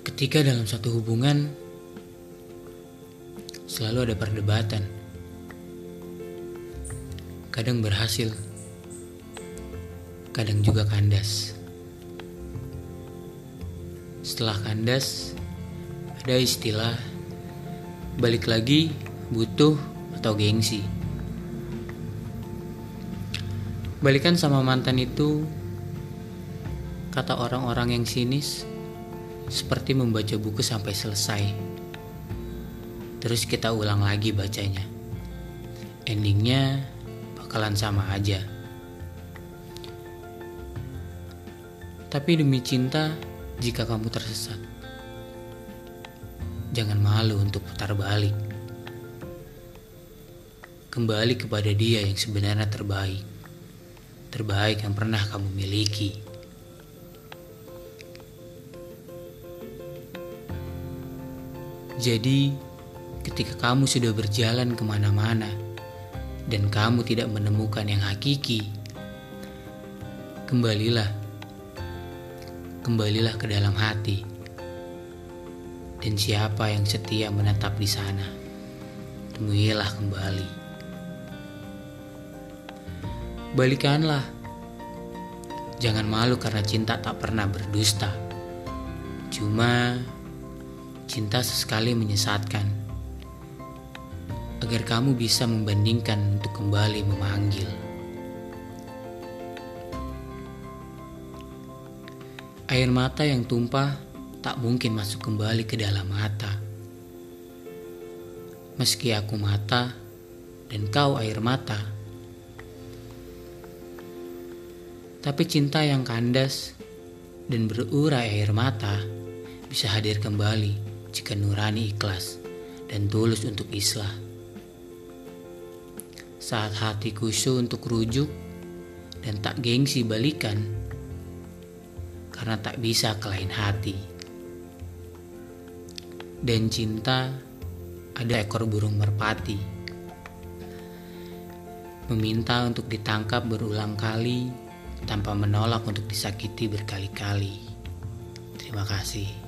Ketika dalam satu hubungan selalu ada perdebatan. Kadang berhasil, kadang juga kandas. Setelah kandas, ada istilah balik lagi butuh atau gengsi. Balikan sama mantan itu kata orang-orang yang sinis seperti membaca buku sampai selesai. Terus kita ulang lagi bacanya. Endingnya bakalan sama aja. Tapi demi cinta, jika kamu tersesat, jangan malu untuk putar balik. Kembali kepada dia yang sebenarnya terbaik. Terbaik yang pernah kamu miliki. Jadi, ketika kamu sudah berjalan ke mana-mana dan kamu tidak menemukan yang hakiki, kembalilah, kembalilah ke dalam hati. Dan siapa yang setia menetap di sana, temuilah kembali. Balikanlah, jangan malu karena cinta tak pernah berdusta. Cuma cinta sesekali menyesatkan. Agar kamu bisa membandingkan untuk kembali memanggil. Air mata yang tumpah tak mungkin masuk kembali ke dalam mata. Meski aku mata dan kau air mata. Tapi cinta yang kandas dan berurai air mata bisa hadir kembali jika nurani ikhlas dan tulus untuk islah. Saat hati kusu untuk rujuk dan tak gengsi balikan karena tak bisa ke lain hati. Dan cinta ada ekor burung merpati. Meminta untuk ditangkap berulang kali tanpa menolak untuk disakiti berkali-kali. Terima kasih.